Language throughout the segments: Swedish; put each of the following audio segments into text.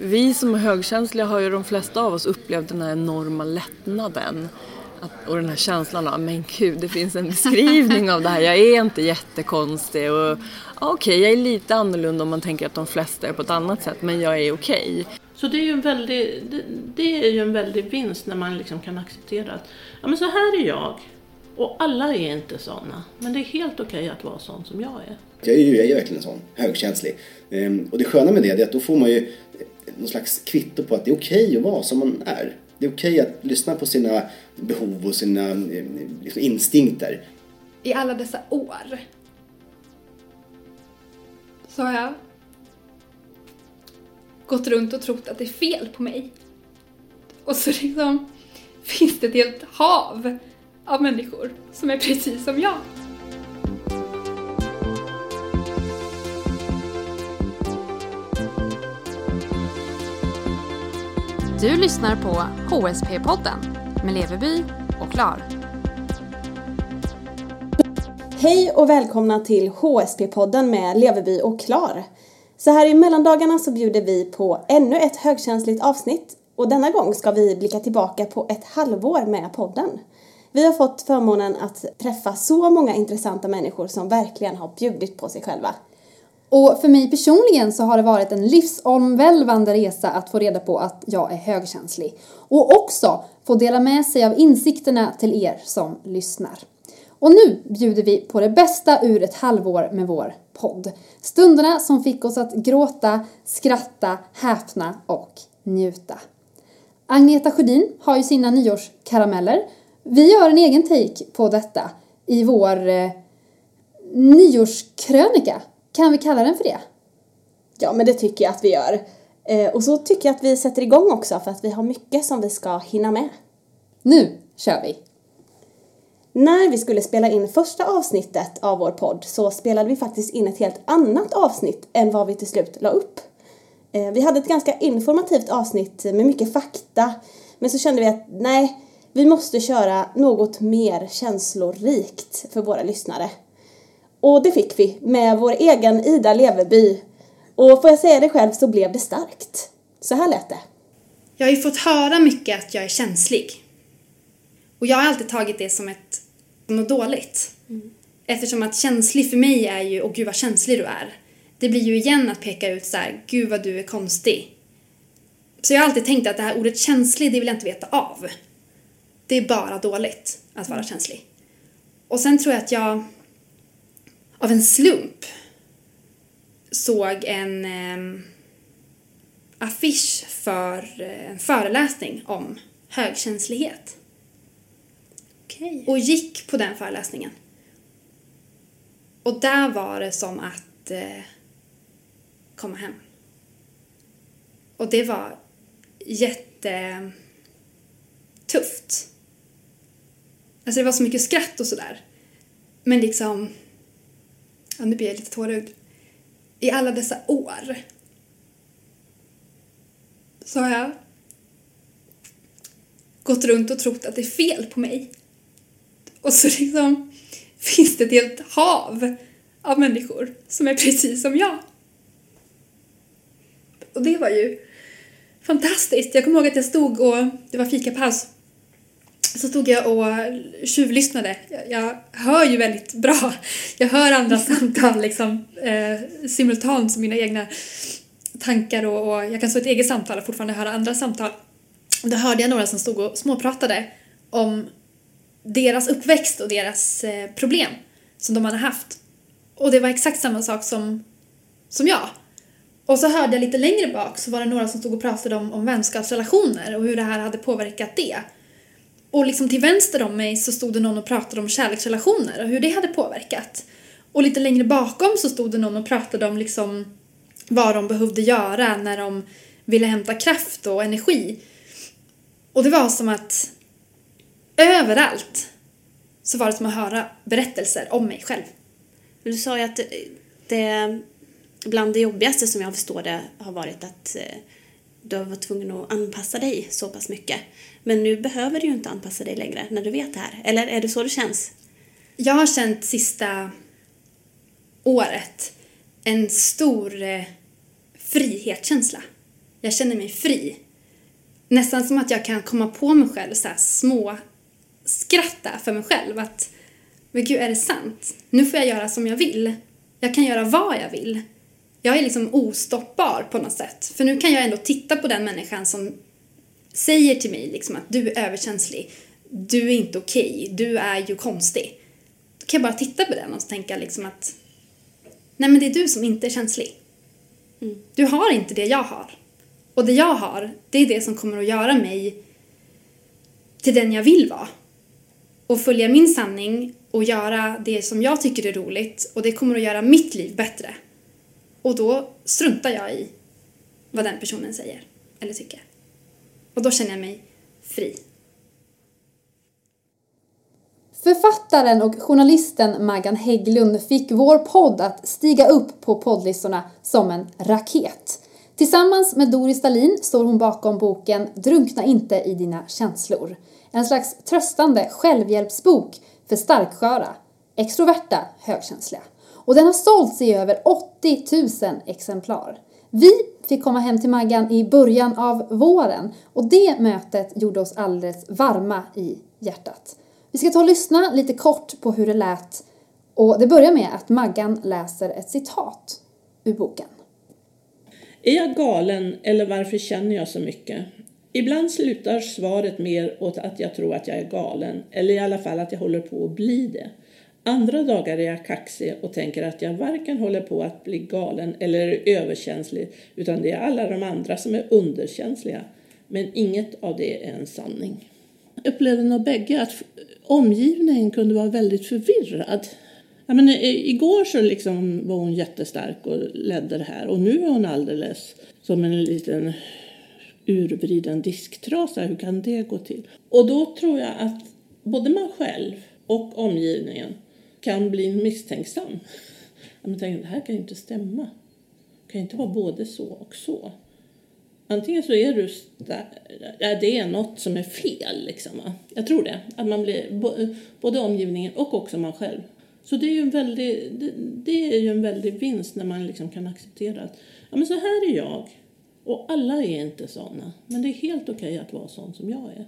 vi som är högkänsliga har ju de flesta av oss upplevt den här enorma lättnaden. Att, och den här känslan av, men gud, det finns en beskrivning av det här. Jag är inte jättekonstig och okej, okay, jag är lite annorlunda om man tänker att de flesta är på ett annat sätt, men jag är okej. Okay. Så det är ju en väldig, det, det, är ju en väldig vinst när man liksom kan acceptera att, ja men så här är jag. Och alla är inte sådana, men det är helt okej okay att vara sån som jag är. Jag är ju jag är verkligen sån, högkänslig. Ehm, och det sköna med det är att då får man ju någon slags kvitto på att det är okej okay att vara som man är. Det är okej okay att lyssna på sina behov och sina eh, liksom, instinkter. I alla dessa år så har jag gått runt och trott att det är fel på mig. Och så liksom finns det ett helt hav av människor som är precis som jag. Du lyssnar på HSP-podden med Leveby och Klar. Hej och välkomna till HSP-podden med Leveby och Klar. Så här i mellandagarna så bjuder vi på ännu ett högkänsligt avsnitt och denna gång ska vi blicka tillbaka på ett halvår med podden. Vi har fått förmånen att träffa så många intressanta människor som verkligen har bjudit på sig själva. Och för mig personligen så har det varit en livsomvälvande resa att få reda på att jag är högkänslig. Och också få dela med sig av insikterna till er som lyssnar. Och nu bjuder vi på det bästa ur ett halvår med vår podd. Stunderna som fick oss att gråta, skratta, häpna och njuta. Agneta Sjödin har ju sina nyårskarameller. Vi gör en egen take på detta i vår eh, nyårskrönika kan vi kalla den för det? Ja, men det tycker jag att vi gör. Eh, och så tycker jag att vi sätter igång också för att vi har mycket som vi ska hinna med. Nu kör vi! När vi skulle spela in första avsnittet av vår podd så spelade vi faktiskt in ett helt annat avsnitt än vad vi till slut la upp. Eh, vi hade ett ganska informativt avsnitt med mycket fakta men så kände vi att nej, vi måste köra något mer känslorikt för våra lyssnare. Och det fick vi med vår egen Ida Leveby. Och får jag säga det själv så blev det starkt. Så här lät det. Jag har ju fått höra mycket att jag är känslig. Och jag har alltid tagit det som ett något dåligt. Mm. Eftersom att känslig för mig är ju, åh gud vad känslig du är. Det blir ju igen att peka ut så här, gud vad du är konstig. Så jag har alltid tänkt att det här ordet känslig, det vill jag inte veta av. Det är bara dåligt att vara känslig. Och sen tror jag att jag av en slump såg en eh, affisch för eh, en föreläsning om högkänslighet. Okay. Och gick på den föreläsningen. Och där var det som att eh, komma hem. Och det var jättetufft. Alltså det var så mycket skratt och sådär. Men liksom ja, nu blir jag lite tårögd, i alla dessa år så har jag gått runt och trott att det är fel på mig. Och så liksom finns det ett helt hav av människor som är precis som jag. Och det var ju fantastiskt. Jag kommer ihåg att jag stod och det var fikapaus så stod jag och tjuvlyssnade. Jag, jag hör ju väldigt bra. Jag hör andra samtal liksom eh, simultant som mina egna tankar och, och, jag kan stå i ett eget samtal och fortfarande höra andra samtal. Då hörde jag några som stod och småpratade om deras uppväxt och deras eh, problem som de hade haft. Och det var exakt samma sak som, som jag. Och så hörde jag lite längre bak så var det några som stod och pratade om, om vänskapsrelationer och hur det här hade påverkat det. Och liksom till vänster om mig så stod det någon och pratade om kärleksrelationer och hur det hade påverkat. Och lite längre bakom så stod det någon och pratade om liksom vad de behövde göra när de ville hämta kraft och energi. Och det var som att överallt så var det som att höra berättelser om mig själv. Du sa ju att det, bland det jobbigaste som jag förstår det har varit att eh, du har varit tvungen att anpassa dig så pass mycket. Men nu behöver du ju inte anpassa dig längre när du vet det här. Eller är det så det känns? Jag har känt sista året en stor eh, frihetskänsla Jag känner mig fri. Nästan som att jag kan komma på mig själv så här små skratta för mig själv att men gud, är det sant? Nu får jag göra som jag vill. Jag kan göra vad jag vill. Jag är liksom ostoppbar på något sätt. För nu kan jag ändå titta på den människan som säger till mig liksom att du är överkänslig. Du är inte okej. Du är ju konstig. Då kan jag bara titta på den och tänka liksom att nej men det är du som inte är känslig. Du har inte det jag har. Och det jag har, det är det som kommer att göra mig till den jag vill vara. Och följa min sanning och göra det som jag tycker är roligt och det kommer att göra mitt liv bättre. Och då struntar jag i vad den personen säger eller tycker. Och då känner jag mig fri. Författaren och journalisten Maggan Hägglund fick vår podd att stiga upp på poddlistorna som en raket. Tillsammans med Doris Stalin står hon bakom boken Drunkna inte i dina känslor. En slags tröstande självhjälpsbok för starksköra, extroverta, högkänsliga. Och den har sålts i över 80 000 exemplar. Vi fick komma hem till Maggan i början av våren och det mötet gjorde oss alldeles varma i hjärtat. Vi ska ta och lyssna lite kort på hur det lät och det börjar med att Maggan läser ett citat ur boken. Är jag galen eller varför känner jag så mycket? Ibland slutar svaret mer åt att jag tror att jag är galen, eller i alla fall att jag håller på att bli det. Andra dagar är jag kaxig och tänker att jag varken håller på att bli galen eller är överkänslig, utan det är alla de andra som är underkänsliga. Men inget av det är en sanning. Jag upplevde nog bägge att omgivningen kunde vara väldigt förvirrad. Ja, men eh, igår så liksom var hon jättestark och ledde det här och nu är hon alldeles som en liten urvriden disktrasa. Hur kan det gå till? Och då tror jag att både man själv och omgivningen kan bli misstänksam. Man tänker, det här kan ju inte stämma. Det kan ju inte vara både så och så. Antingen så är du där, det är något som är fel. Liksom. Jag tror det. Att man blir, både omgivningen och också man själv. Så det är ju en väldig, det, det är ju en väldig vinst när man liksom kan acceptera att ja, men så här är jag. Och alla är inte såna. Men det är helt okej okay att vara sån som jag är.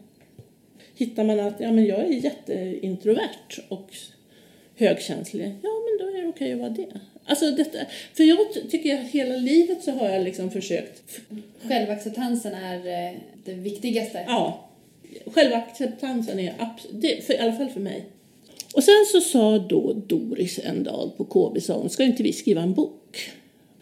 Hittar man att ja, men jag är jätteintrovert och högkänslig, ja men då är det okej att vara det. Alltså detta, för jag tycker att hela livet så har jag liksom försökt... Självacceptansen är eh, det viktigaste? Ja. Självacceptansen är absolut, för, i alla fall för mig. Och sen så sa då Doris en dag på KB, sa hon, ska inte vi skriva en bok?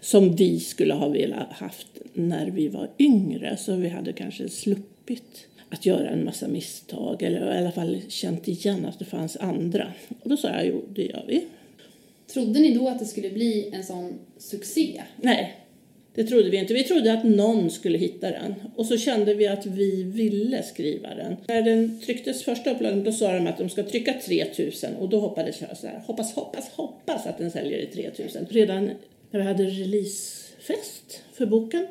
Som vi skulle ha velat haft när vi var yngre, så vi hade kanske sluppit att göra en massa misstag eller i alla fall känt igen att det fanns andra. Och då sa jag, jo det gör vi. Trodde ni då att det skulle bli en sån succé? Nej, det trodde vi inte. Vi trodde att någon skulle hitta den. Och så kände vi att vi ville skriva den. När den trycktes första upplagan då sa de att de ska trycka 3000 och då hoppades jag så här, hoppas, hoppas, hoppas att den säljer i 3000. Redan när vi hade releasefest för boken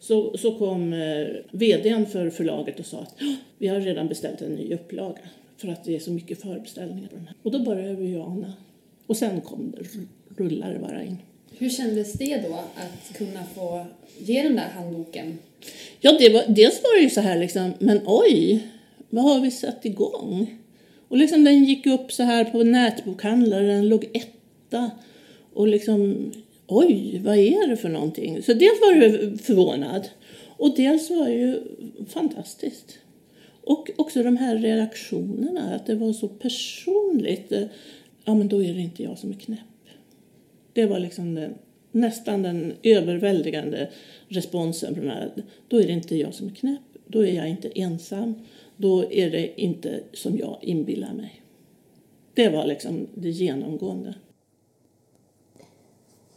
så, så kom eh, vdn för förlaget och sa att vi har redan beställt en ny upplaga för att det är så mycket förbeställningar på den här. Och då började vi ana. Och sen kom det, rullade det bara in. Hur kändes det då att kunna få ge den där handboken? Ja, det var, dels var det ju så här liksom, men oj, vad har vi satt igång? Och liksom den gick upp så här på nätbokhandlare, den låg etta och liksom oj, vad är det för någonting? Så dels var jag förvånad och dels var det ju fantastiskt. Och också de här reaktionerna, att det var så personligt. Eh, ja, men då är det inte jag som är knäpp. Det var liksom den, nästan den överväldigande responsen på den här. Då är det inte jag som är knäpp, då är jag inte ensam, då är det inte som jag inbillar mig. Det var liksom det genomgående.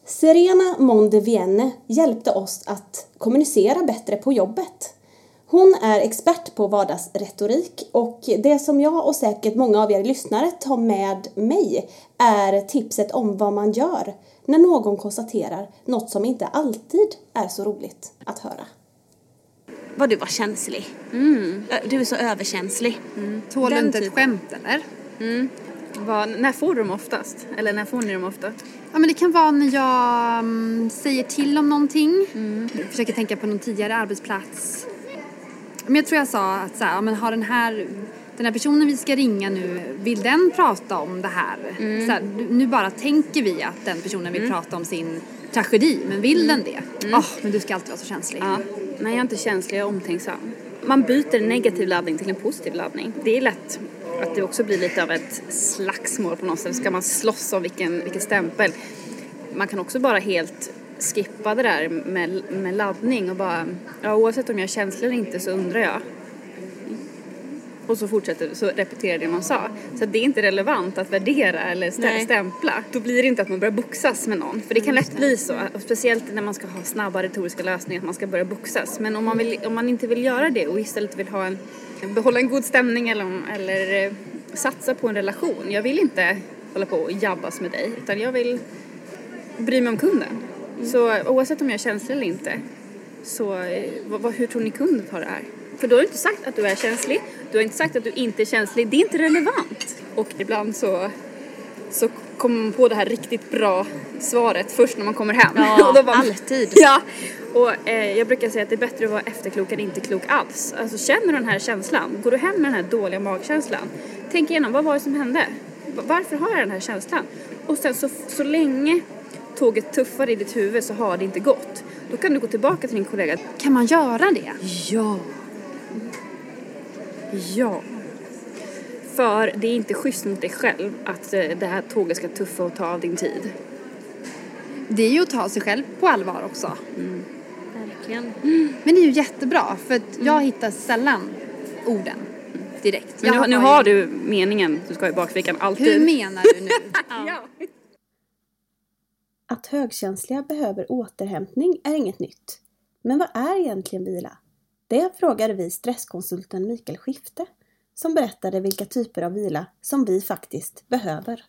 Serena Mondevienne hjälpte oss att kommunicera bättre på jobbet. Hon är expert på vardagsretorik och det som jag och säkert många av er lyssnare tar med mig är tipset om vad man gör när någon konstaterar något som inte alltid är så roligt att höra. Vad du var känslig. Mm. Du är så överkänslig. Mm. Tål du inte ett skämt eller? Mm. Vad, när får du dem oftast? Eller när får ni dem oftast? Ja, men det kan vara när jag mm, säger till om någonting. Jag försöker tänka på någon tidigare arbetsplats. Men jag tror jag sa att så här, ja, men har den här, den här personen vi ska ringa nu, vill den prata om det här? Så här nu- bara tänker vi att den personen vill prata om sin tragedi, men vill den det? Åh, men du ska alltid vara så känslig. Ja. Nej, jag är inte känslig, jag är omtänksam. Man byter en negativ laddning till en positiv laddning. Det är lätt att det också blir lite av ett slagsmål på något sätt. Ska man slåss om vilken, vilken stämpel? Man kan också bara helt skippa det där med, med laddning och bara, ja oavsett om jag är känslig eller inte så undrar jag. Och så fortsätter så repeterar det man sa. Så det är inte relevant att värdera eller stä- stämpla. Då blir det inte att man börjar boxas med någon. För det kan lätt bli så. Och speciellt när man ska ha snabba retoriska lösningar att man ska börja boxas. Men om man, vill, om man inte vill göra det och istället vill ha en, behålla en god stämning eller, eller eh, satsa på en relation. Jag vill inte hålla på och jabbas med dig utan jag vill bry mig om kunden. Så oavsett om jag är känslig eller inte så eh, vad, vad, hur tror ni kunden tar det här? För då har du inte sagt att du är känslig, du har inte sagt att du inte är känslig, det är inte relevant. Och ibland så, så kommer man på det här riktigt bra svaret först när man kommer hem. Ja, Och då bara- alltid. Ja, och eh, jag brukar säga att det är bättre att vara efterklok än inte klok alls. Alltså känner du den här känslan, går du hem med den här dåliga magkänslan, tänk igenom vad var det som hände? Va- Varför har jag den här känslan? Och sen så, så länge tåget tuffar i ditt huvud så har det inte gått. Då kan du gå tillbaka till din kollega. Kan man göra det? Ja. Ja. För det är inte schysst mot dig själv att eh, det här tåget ska tuffa och ta av din tid. Det är ju att ta sig själv på allvar också. Verkligen. Men det är ju jättebra för att jag hittar sällan orden direkt. Men nu, nu bara- har du meningen du ska ha i bakfickan alltid. Hur menar du nu? ja. Att högkänsliga behöver återhämtning är inget nytt. Men vad är egentligen vila? Det frågade vi stresskonsulten Mikael Skifte som berättade vilka typer av vila som vi faktiskt behöver.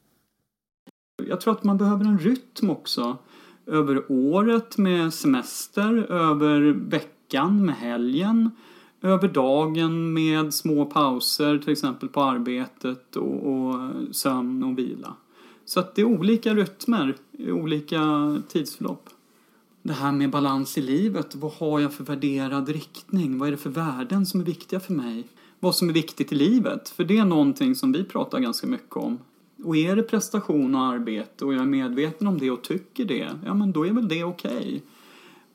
Jag tror att man behöver en rytm också. Över året med semester, över veckan med helgen, över dagen med små pauser till exempel på arbetet och, och sömn och vila. Så att det är olika rytmer olika tidsförlopp. Det här med balans i livet, vad har jag för värderad riktning? Vad är det för värden som är viktiga för mig? Vad som är viktigt i livet? För det är någonting som vi pratar ganska mycket om. Och är det prestation och arbete och jag är medveten om det och tycker det, ja men då är väl det okej.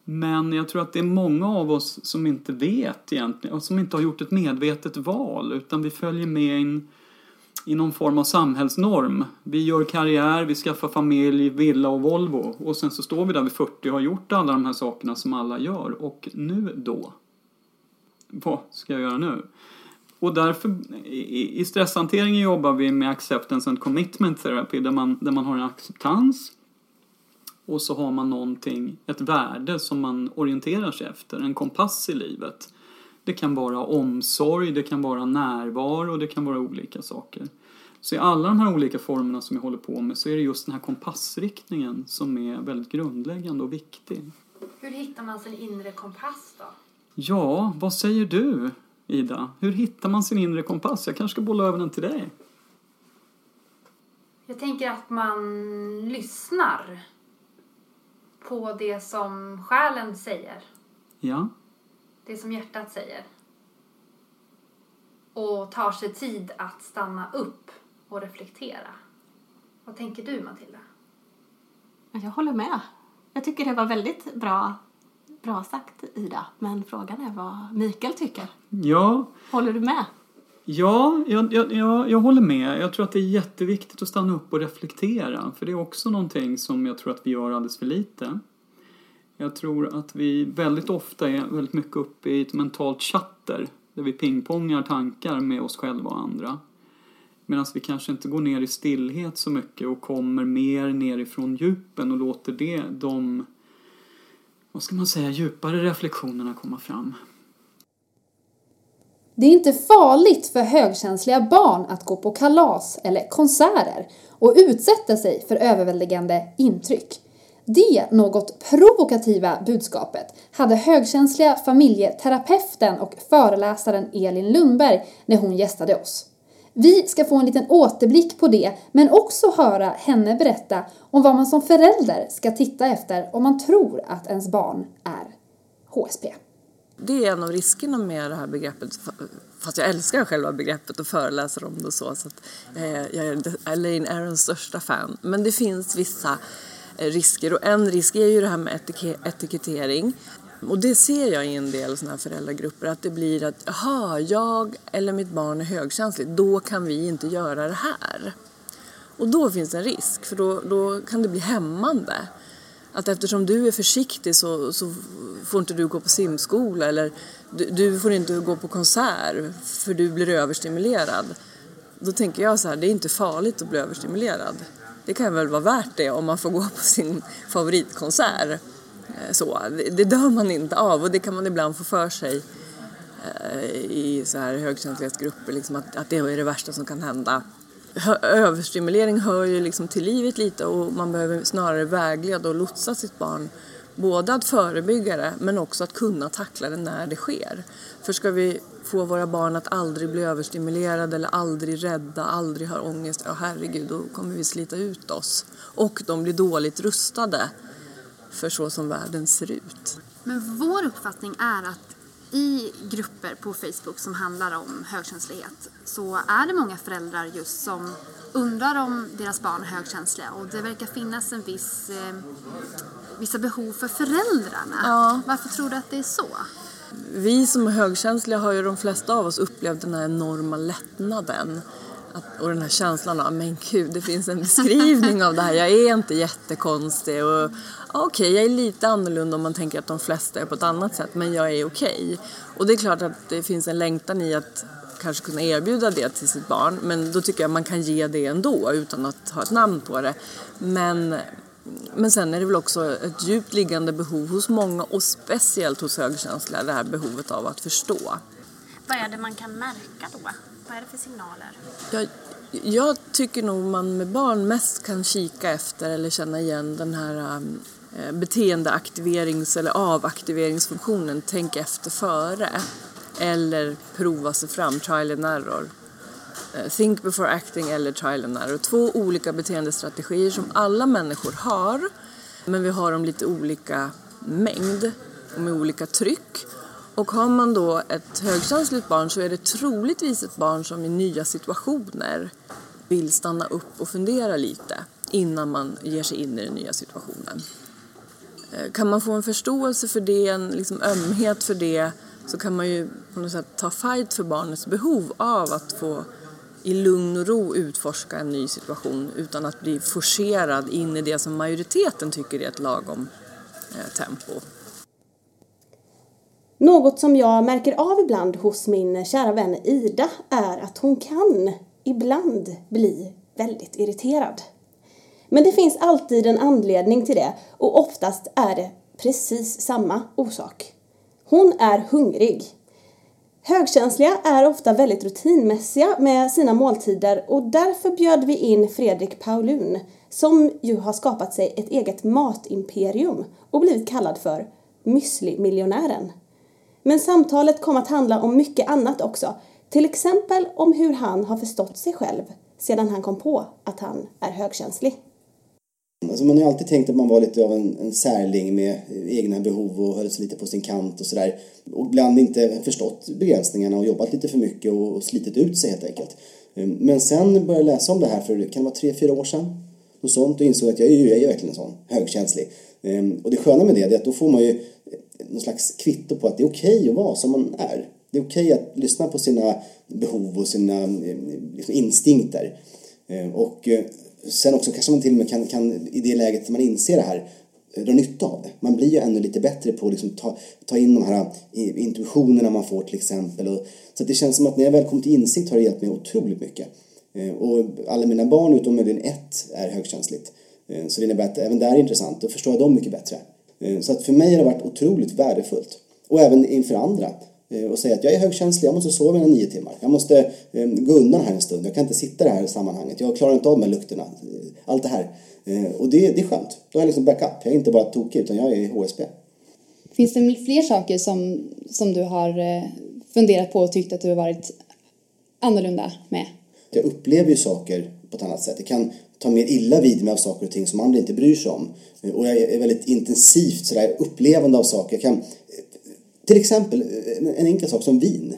Men jag tror att det är många av oss som inte vet egentligen och som inte har gjort ett medvetet val utan vi följer med in i någon form av samhällsnorm. Vi gör karriär, vi skaffar familj, villa och Volvo och sen så står vi där vid 40 och har gjort alla de här sakerna som alla gör och nu då? Vad ska jag göra nu? Och därför i, i stresshanteringen jobbar vi med acceptance and commitment therapy där man, där man har en acceptans och så har man någonting, ett värde som man orienterar sig efter, en kompass i livet. Det kan vara omsorg, det kan vara närvaro, det kan vara olika saker. Så i alla de här olika formerna som jag håller på med så är det just den här kompassriktningen som är väldigt grundläggande och viktig. Hur hittar man sin inre kompass då? Ja, vad säger du Ida? Hur hittar man sin inre kompass? Jag kanske ska bolla över den till dig. Jag tänker att man lyssnar på det som själen säger, Ja, det som hjärtat säger. Och tar sig tid att stanna upp och reflektera. Vad tänker du Matilda? Jag håller med. Jag tycker det var väldigt bra, bra sagt, Ida. Men frågan är vad Mikael tycker. ja Håller du med? Ja, jag, jag, jag, jag håller med. Jag tror att det är jätteviktigt att stanna upp och reflektera. För det är också någonting som jag tror att vi gör alldeles för lite. Jag tror att vi väldigt ofta är väldigt mycket uppe i ett mentalt chatter. Där vi pingpongar tankar med oss själva och andra. Medan vi kanske inte går ner i stillhet så mycket och kommer mer nerifrån djupen och låter det, de, vad ska man säga, djupare reflektionerna komma fram. Det är inte farligt för högkänsliga barn att gå på kalas eller konserter och utsätta sig för överväldigande intryck. Det något provokativa budskapet hade högkänsliga familjeterapeuten och föreläsaren Elin Lundberg när hon gästade oss. Vi ska få en liten återblick på det, men också höra henne berätta om vad man som förälder ska titta efter om man tror att ens barn är HSP. Det är en av riskerna med det här begreppet, fast jag älskar själva begreppet och föreläser om det och så. så att, eh, jag är Elaine Arons största fan. Men det finns vissa eh, risker och en risk är ju det här med etikettering. Och det ser jag i en del såna här föräldragrupper att det blir att jaha, jag eller mitt barn är högkänsligt, då kan vi inte göra det här. Och då finns en risk, för då, då kan det bli hämmande. Att eftersom du är försiktig så, så får inte du gå på simskola eller du, du, får inte gå på konsert för du blir överstimulerad. Då tänker jag så här, det är inte farligt att bli överstimulerad. Det kan väl vara värt det om man får gå på sin favoritkonsert. Eh, så, det dör man inte av och det kan man ibland få för sig eh, i så här högkänslighetsgrupper, liksom att, att det är det värsta som kan hända. Överstimulering hör ju liksom till livet lite och man behöver snarare vägleda och lotsa sitt barn både att förebygga det men också att kunna tackla det när det sker. För ska vi få våra barn att aldrig bli överstimulerade eller aldrig rädda, aldrig ha ångest, ja herregud, då kommer vi slita ut oss. Och de blir dåligt rustade för så som världen ser ut. Men vår uppfattning är att i grupper på Facebook som handlar om högkänslighet så är det många föräldrar just som undrar om deras barn är högkänsliga och det verkar finnas en viss, eh, vissa behov för föräldrarna. Ja. Varför tror du att det är så? Vi som är högkänsliga har ju de flesta av oss upplevt den här enorma lättnaden att, och den här känslan av, men gud, det finns en beskrivning av det här. Jag är inte jättekonstig och okej, okay, jag är lite annorlunda om man tänker att de flesta är på ett annat sätt, men jag är okej. Okay. Och det är klart att det finns en längtan i att kanske kunna erbjuda det till sitt barn, men då tycker jag man kan ge det ändå utan att ha ett namn på det. Men men sen är det väl också ett djupt liggande behov hos många och speciellt hos högkänsliga, det här behovet av att förstå. Vad är det man kan märka då? Vad är det för signaler? Jag, jag tycker nog man med barn mest kan kika efter eller känna igen den här um, eh, beteendeaktiverings eller avaktiveringsfunktionen, tänk efter före. Eller prova sig fram, trial and error. Eh, think before acting eller trial and error. Två olika beteendestrategier som alla människor har, men vi har dem lite olika mängd och med olika tryck. Och har man då ett högkänsligt barn så är det troligtvis ett barn som i nya situationer vill stanna upp och fundera lite innan man ger sig in i den nya situationen. Eh, kan man få en förståelse för det, en liksom ömhet för det så kan man ju på något sätt ta fight för barnets behov av att få i lugn och ro utforska en ny situation utan att bli forcerad in i det som majoriteten tycker är ett lagom eh, tempo. Något som jag märker av ibland hos min kära vän Ida är att hon kan ibland bli väldigt irriterad. Men det finns alltid en anledning till det och oftast är det precis samma orsak. Hon är hungrig. Högkänsliga är ofta väldigt rutinmässiga med sina måltider och därför bjöd vi in Fredrik Paulun som ju har skapat sig ett eget matimperium och blivit kallad för müsli-miljonären. Men samtalet kom att handla om mycket annat också. Till exempel om hur han har förstått sig själv sedan han kom på att han är högkänslig. Alltså man har ju alltid tänkt att man var lite av en, en särling med egna behov och höll sig lite på sin kant och sådär. Och ibland inte förstått begränsningarna och jobbat lite för mycket och, slitit ut sig helt enkelt. Ehm, men sen började jag läsa om det här för, kan det vara tre, fyra år sedan? Och sånt och insåg att jag är ju jag är verkligen en sån, högkänslig. Ehm, och det sköna med det är att då får man ju någon slags kvitto på att det är okej okay att vara som man är. Det är okej okay att lyssna på sina behov och sina eh, liksom, instinkter. Eh, och eh, sen också kanske man till och med kan, kan i det läget man inser det här dra nytta av det. Man blir ju ännu lite bättre på att liksom ta, ta in de här intuitionerna man får till exempel. Och, så det känns som att när jag väl kom till insikt har det hjälpt mig otroligt mycket. Och alla mina barn utom möjligen ett är högkänsligt. Så det innebär att även där är intressant, då förstår jag dem mycket bättre. Eh, så att för mig har det varit otroligt värdefullt. Och även inför andra. Och eh, säga att jag är högkänslig, jag måste sova mina nio timmar. Jag måste eh, gå undan här en stund. Jag kan inte sitta i det här sammanhanget. Jag klarar inte av de här lukterna. Allt det här. Och det, det är skönt. Då har jag liksom backup. Jag är inte bara tokig utan jag är HSP. Finns det fler saker som, som du har funderat på och tyckt att du har varit annorlunda med? Jag upplever ju saker på ett annat sätt. Jag kan tar mer illa vid mig av saker och ting som andra inte bryr sig om. Och jag är väldigt intensivt sådär upplevande av saker. Jag kan, till exempel eh, en enkel sak som vin.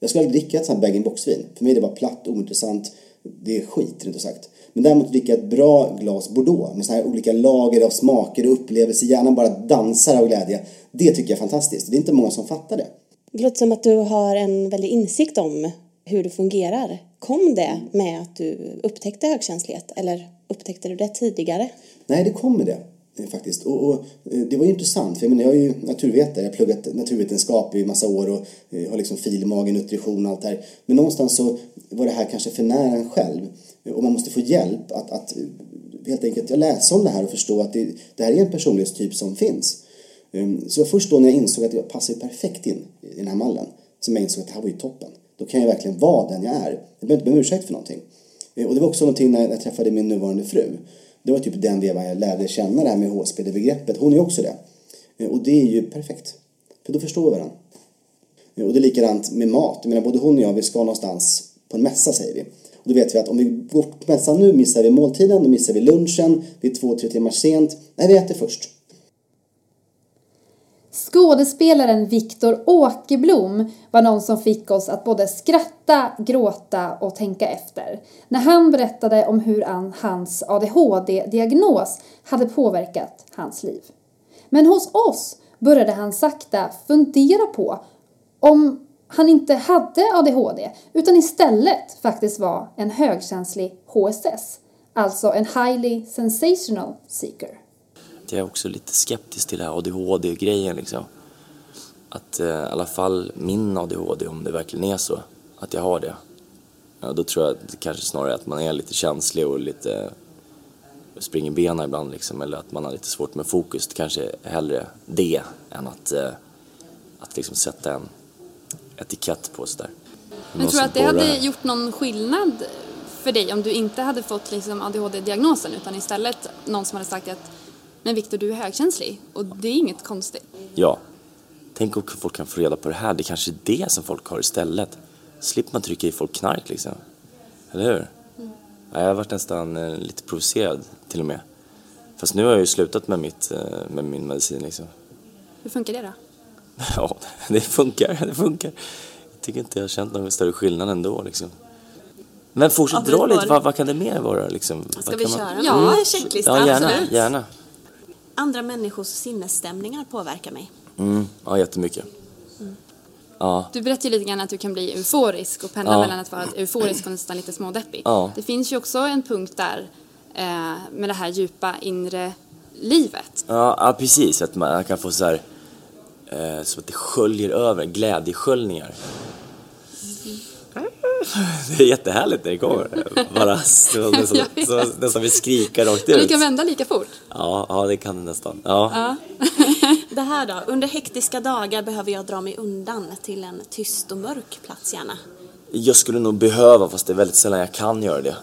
Jag skulle aldrig dricka ett sånt här bag-in-box-vin. För mig är det bara platt, ointressant. Det är skit, rent ut sagt. Men däremot dricka ett bra glas Bordeaux med sådana här olika lager av smaker och upplevelser, hjärnan bara dansar av glädje. Det tycker jag är fantastiskt. Det är inte många som fattar det. Det låter som att du har en väldig insikt om hur det fungerar. Kom det med att du upptäckte högkänslighet eller upptäckte du det tidigare? Nej, det kom med det eh, faktiskt. Och, och, eh, det var ju intressant, för jag, menar, jag är ju naturvetare, jag har pluggat naturvetenskap i massa år och eh, har liksom fil i magen, nutrition och allt det här. Men någonstans så var det här kanske för nära en själv och man måste få hjälp att, att helt enkelt läsa om det här och förstå att det, det här är en personlighetstyp som finns. Ehm, så först då när jag insåg att jag passade perfekt in i den här mallen som jag insåg att det här var ju toppen. Då kan jag verkligen vara den jag är. Jag behöver inte be om ursäkt för någonting. Eh, och det var också någonting när jag träffade min nuvarande fru. Det var typ den vevan jag lärde känna det här med HSP-begreppet. Hon är också det. Eh, och det är ju perfekt. För då förstår vi varandra. Eh, och det är likadant med mat. Jag menar både hon och jag, vi ska någonstans på en mässa säger vi. Och då vet vi att om vi går på mässan nu missar vi måltiden, då missar vi lunchen, vi är två, tre timmar sent. Nej, vi äter först. Skådespelaren Viktor Åkerblom var någon som fick oss att både skratta, gråta och tänka efter när han berättade om hur hans ADHD-diagnos hade påverkat hans liv. Men hos oss började han sakta fundera på om han inte hade ADHD utan istället faktiskt var en högkänslig HSS, alltså en highly sensational seeker. Jag är också lite skeptisk till det här ADHD-grejen liksom. Att eh, i alla fall min ADHD, om det verkligen är så, att jag har det. Ja, då tror jag att kanske snarare att man är lite känslig och lite springer benen ibland liksom, eller att man har lite svårt med fokus. Kanske hellre det än att, eh, att liksom sätta en etikett på sådär. Men tror du att det hade gjort någon skillnad för dig om du inte hade fått liksom ADHD-diagnosen utan istället någon som hade sagt att men Viktor, du är högkänslig och det är inget konstigt. Ja. Tänk om folk kan få reda på det här. Det är kanske är det som folk har istället. Slipper man trycka i folk knark liksom. Eller hur? Mm. Ja, jag har varit nästan eh, lite provocerad till och med. Fast nu har jag ju slutat med, mitt, eh, med min medicin liksom. Hur funkar det då? Ja, det funkar. Det funkar. Jag tycker inte jag har känt någon större skillnad ändå liksom. Men fortsätt dra lite, vad, vad, kan det mer vara liksom? Ska vi man... köra? Ja, mm. Ja, gärna, absolut. gärna. Andra människors sinnesstämningar påverkar mig. Mm, ja, jättemycket. Mm. Ja. Du berättade ju lite grann att du kan bli euforisk och pendla Ja. mellan att vara euforisk och nästan lite smådeppig. Ja. Det finns ju också en punkt där eh, med det här djupa inre livet. Ja, ja, precis. Att man kan få så här, eh, så att det sköljer över, glädjesköljningar. Det är jättehärligt när det kommer. Bara så, nästan, så, nästan vill skrika rakt ut. du kan vända lika fort. Ja, ja, det kan det nästan. Ja. Ja. Det här då? Under hektiska dagar behöver jag dra mig undan till en tyst och mörk plats gärna. Jag skulle nog behöva, fast det är väldigt sällan jag kan göra det.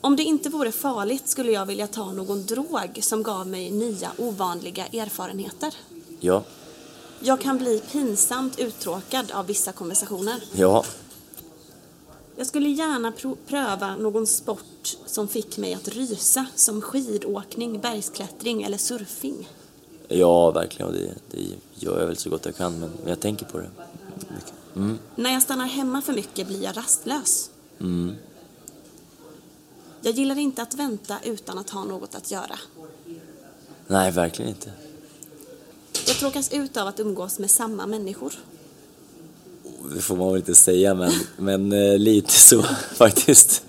Om det inte vore farligt skulle jag vilja ta någon drog som gav mig nya ovanliga erfarenheter. Ja, Jag kan bli pinsamt uttråkad av vissa konversationer. ja, Jag skulle gärna pröva någon sport som fick mig att rysa, som skidåkning, bergsklättring eller surfing. ja, verkligen. Det, det gör jag väl så gott jag kan, men, men jag tänker på det. Mm, När jag stannar hemma för mycket blir jag rastlös. mm. Jag gillar inte att vänta utan att ha något att göra. Nej, verkligen inte. Jag tråkas ut av att umgås med samma människor. Det får man väl inte säga, men, men eh, lite så faktiskt.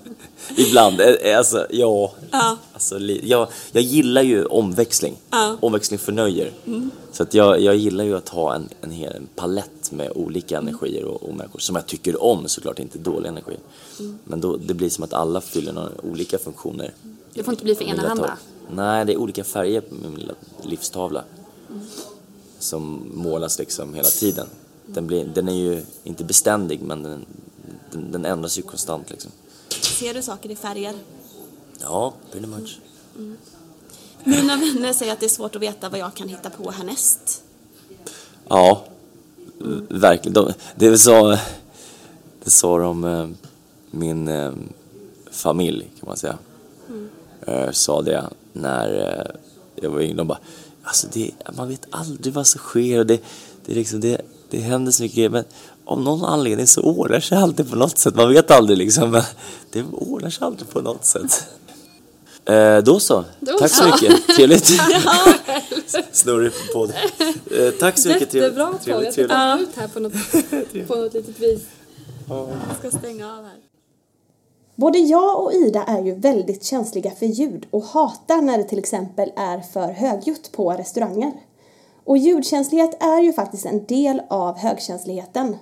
Ibland. Eh, eh, Alltså, ja. Ja. Alltså, jag, jag gillar ju omväxling. Ja. Omväxling förnöjer. Mm. Så att jag, jag gillar ju att ha en, en hel en palett med olika energier och, och människor som jag tycker om såklart, inte dålig energi. Mm. Men då, det blir som att alla fyller några olika funktioner. Det får inte bli för enahanda. Nej, det är olika färger på min lilla livstavla. Som målas liksom hela tiden. Den, blir, den är ju inte beständig men den, den, den ändras ju konstant liksom. Ser du saker i färger? Ja, pretty much. Mina vänner säger att det är svårt att veta vad jag kan hitta på härnäst. Ja, verkligen. De, det sa, det sa de, eh, min, eh, familj kan man säga. Eh, sa det när jag var yngre. De bara, alltså det, man vet aldrig vad som sker och det, det, är liksom, det, det händer så mycket grejer. Men av någon anledning så ordnar sig alltid på något sätt. Man vet aldrig liksom, men det ordnar sig alltid på något sätt. Eh, då så. Då tack så så. mycket. Trevligt. Ja. Snurrig podd. Eh, tack så mycket. Trevligt. Jättebra podd. trevligt, Jag ska ta ut här på något, på något litet vis. Jag ska stänga av här. Både jag och Ida är ju väldigt känsliga för ljud och hatar när det till exempel är för högljutt på restauranger. Och ljudkänslighet är ju faktiskt en del av högkänsligheten.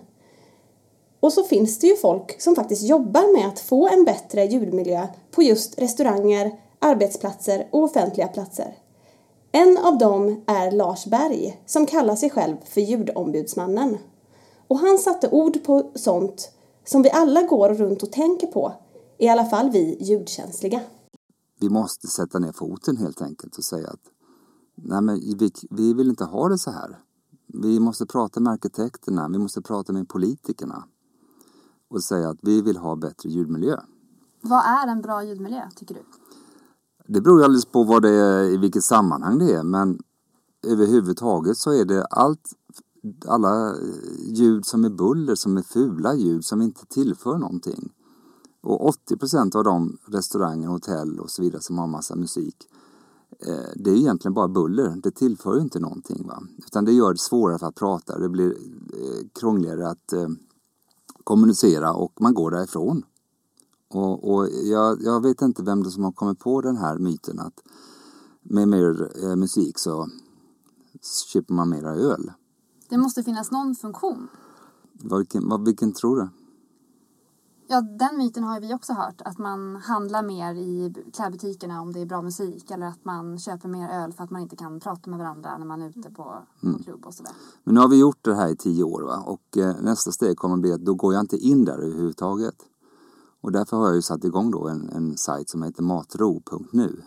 Och så finns det ju folk som faktiskt jobbar med att få en bättre ljudmiljö på just restauranger, arbetsplatser och offentliga platser. En av dem är Lars Berg som kallar sig själv för ljudombudsmannen. Och han satte ord på sånt som vi alla går runt och tänker på, i alla fall vi ljudkänsliga. Vi måste sätta ner foten helt enkelt och säga att nej men vi, vi vill inte ha det så här. Vi måste prata med arkitekterna, vi måste prata med politikerna och säga att vi vill ha bättre ljudmiljö. Vad är en bra ljudmiljö, tycker du? Det beror alldeles på vad det är, i vilket sammanhang det är men överhuvudtaget så är det allt, alla ljud som är buller, som är fula ljud som inte tillför någonting. Och 80 procent av de restauranger, hotell och så vidare som har massa musik det är egentligen bara buller. Det tillför inte någonting. Va? Utan det gör det svårare för att prata. Det blir eh, krångligare att eh, kommunicera och man går därifrån. Och, och jag, jag vet inte vem det som har kommit på den här myten att med mer eh, musik så köper man mera öl. Det måste finnas någon funktion. Vilken, vilken tror du? Ja, den myten har vi också hört. Att man handlar mer i klädbutikerna om det är bra musik. Eller att man köper mer öl för att man inte kan prata med varandra när man är ute på, Mm. klubb och sådär. Men nu har vi gjort det här i tio år va? och eh, nästa steg kommer bli att då går jag inte in där överhuvudtaget. Och därför har jag ju satt igång då en, en sajt som heter matro.nu.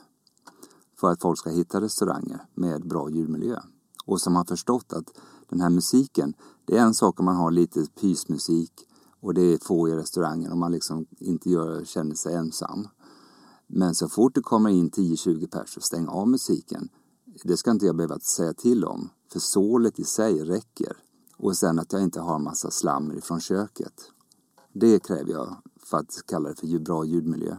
För att folk ska hitta restauranger med bra ljudmiljö. Och som har förstått att den här musiken, det är en sak om man har lite pysmusik och det är få i restaurangen och man liksom inte gör, känner sig ensam. Men så fort det kommer in 10-20 pers stäng av musiken, det ska inte jag behöva säga till om. För sålet i sig räcker. Och sen att jag inte har massa slammer ifrån köket. Det kräver jag för att kalla det för bra ljudmiljö.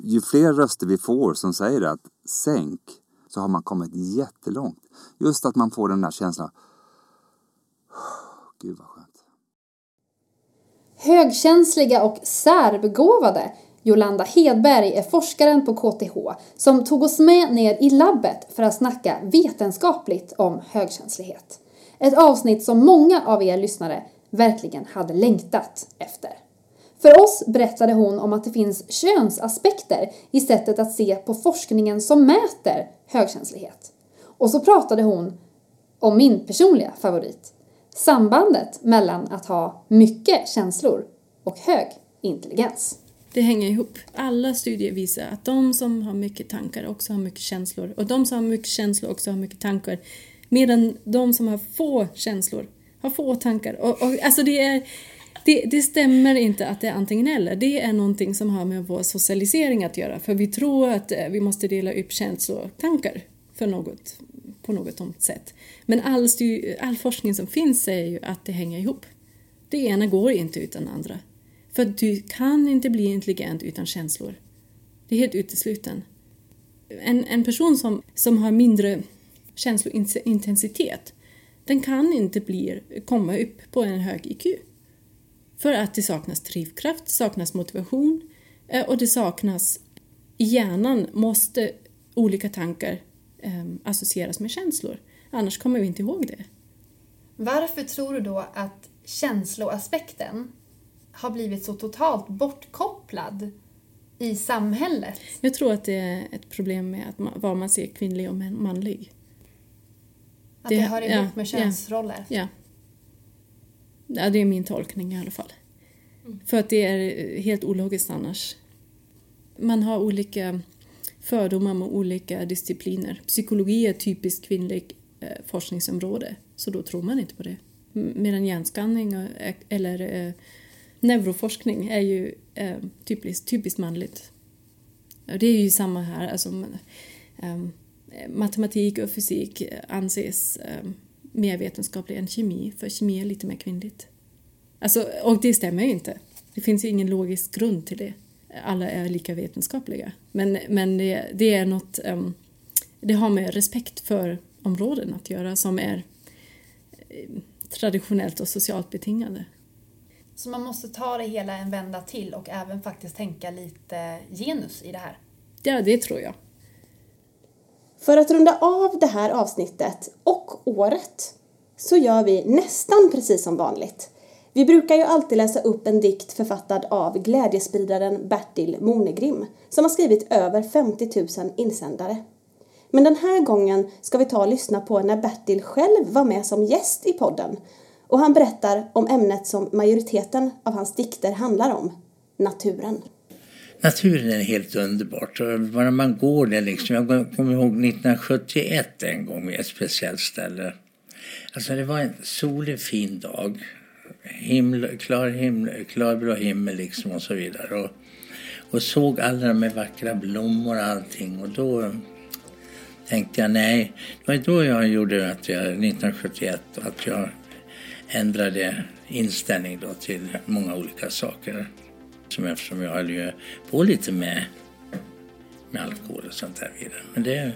Ju fler röster vi får som säger att sänk, så har man kommit jättelångt. Just att man får den där känslan. Gud vad skönt. Högkänsliga och särbegåvade Jolanda Hedberg är forskaren på KTH som tog oss med ner i labbet för att snacka vetenskapligt om högkänslighet. Ett avsnitt som många av er lyssnare verkligen hade längtat efter. För oss berättade hon om att det finns könsaspekter i sättet att se på forskningen som mäter högkänslighet. Och så pratade hon om min personliga favorit. Sambandet mellan att ha mycket känslor och hög intelligens. Det hänger ihop. Alla studier visar att de som har mycket tankar också har mycket känslor. Och de som har mycket känslor också har mycket tankar. Medan de som har få känslor har få tankar. Och, och, alltså det, är, det, det stämmer inte att det är antingen eller. Det är någonting som har med vår socialisering att göra. För vi tror att eh, vi måste dela upp känslor och tankar för något, på något tomt sätt. Men all, all forskning som finns säger ju att det hänger ihop. Det ena går inte utan det andra. För du kan inte bli intelligent utan känslor. Det är helt utesluten. En, en person som, som har mindre känslointensitet, den kan inte bli, komma upp på en hög IQ. För att det saknas drivkraft, saknas motivation eh, och det saknas... I hjärnan måste olika tankar eh, associeras med känslor. Annars kommer vi inte ihåg det. Varför tror du då att känsloaspekten har blivit så totalt bortkopplad i samhället? Jag tror att det är ett problem med att man, vad man ser kvinnlig och man- manlig. Att det, hör ihop med könsroller? Ja. ja. Det är min tolkning i alla fall. För att det är helt ologiskt annars. Man har olika fördomar med olika discipliner. Psykologi är ett typiskt kvinnligt eh, forskningsområde, så då tror man inte på det. Medan hjärnskanning eh, eller eh, neuroforskning är ju eh, typiskt, typiskt manligt. Och det är ju samma här, alltså, eh, matematik och fysik anses eh, mer vetenskaplig än kemi, för kemi är lite mer kvinnligt. Alltså, och det stämmer ju inte. Det finns ju ingen logisk grund till det. Alla är lika vetenskapliga. Men, men det, det är något, um, det har med respekt för områden att göra som är eh, traditionellt och socialt betingade. Så man måste ta det hela en vända till och även faktiskt tänka lite genus i det här? Ja, det tror jag. För att runda av det här avsnittet och året så gör vi nästan precis som vanligt. Vi brukar ju alltid läsa upp en dikt författad av glädjespridaren Bertil Monegrim som har skrivit över 50 000 insändare. Men den här gången ska vi ta och lyssna på när Bertil själv var med som gäst i podden och han berättar om ämnet som majoriteten av hans dikter handlar om, naturen. Naturen är helt underbart. Bara man går där liksom. Jag kommer ihåg 1971 en gång vid ett speciellt ställe. Alltså det var en solig fin dag. Himmel, klar, himmel, klarblå himmel liksom och så vidare. Och, och såg alla de här vackra blommor och allting. Och då tänkte jag nej. Det var då jag gjorde att jag, 1971 att jag ändrade inställning då till många olika saker. Som eftersom jag höll ju på lite med, med alkohol och sånt där vidare. Men det,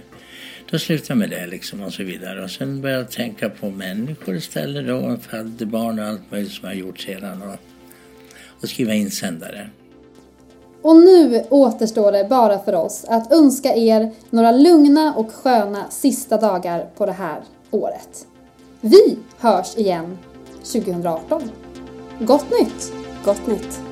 då slutade jag med det liksom och så vidare. Och sen började jag tänka på människor istället då. Och födde barn och allt möjligt som jag gjort sedan. Och, och skriva insändare. Och nu återstår det bara för oss att önska er några lugna och sköna sista dagar på det här året. Vi hörs igen 2018. Gott nytt! Gott nytt!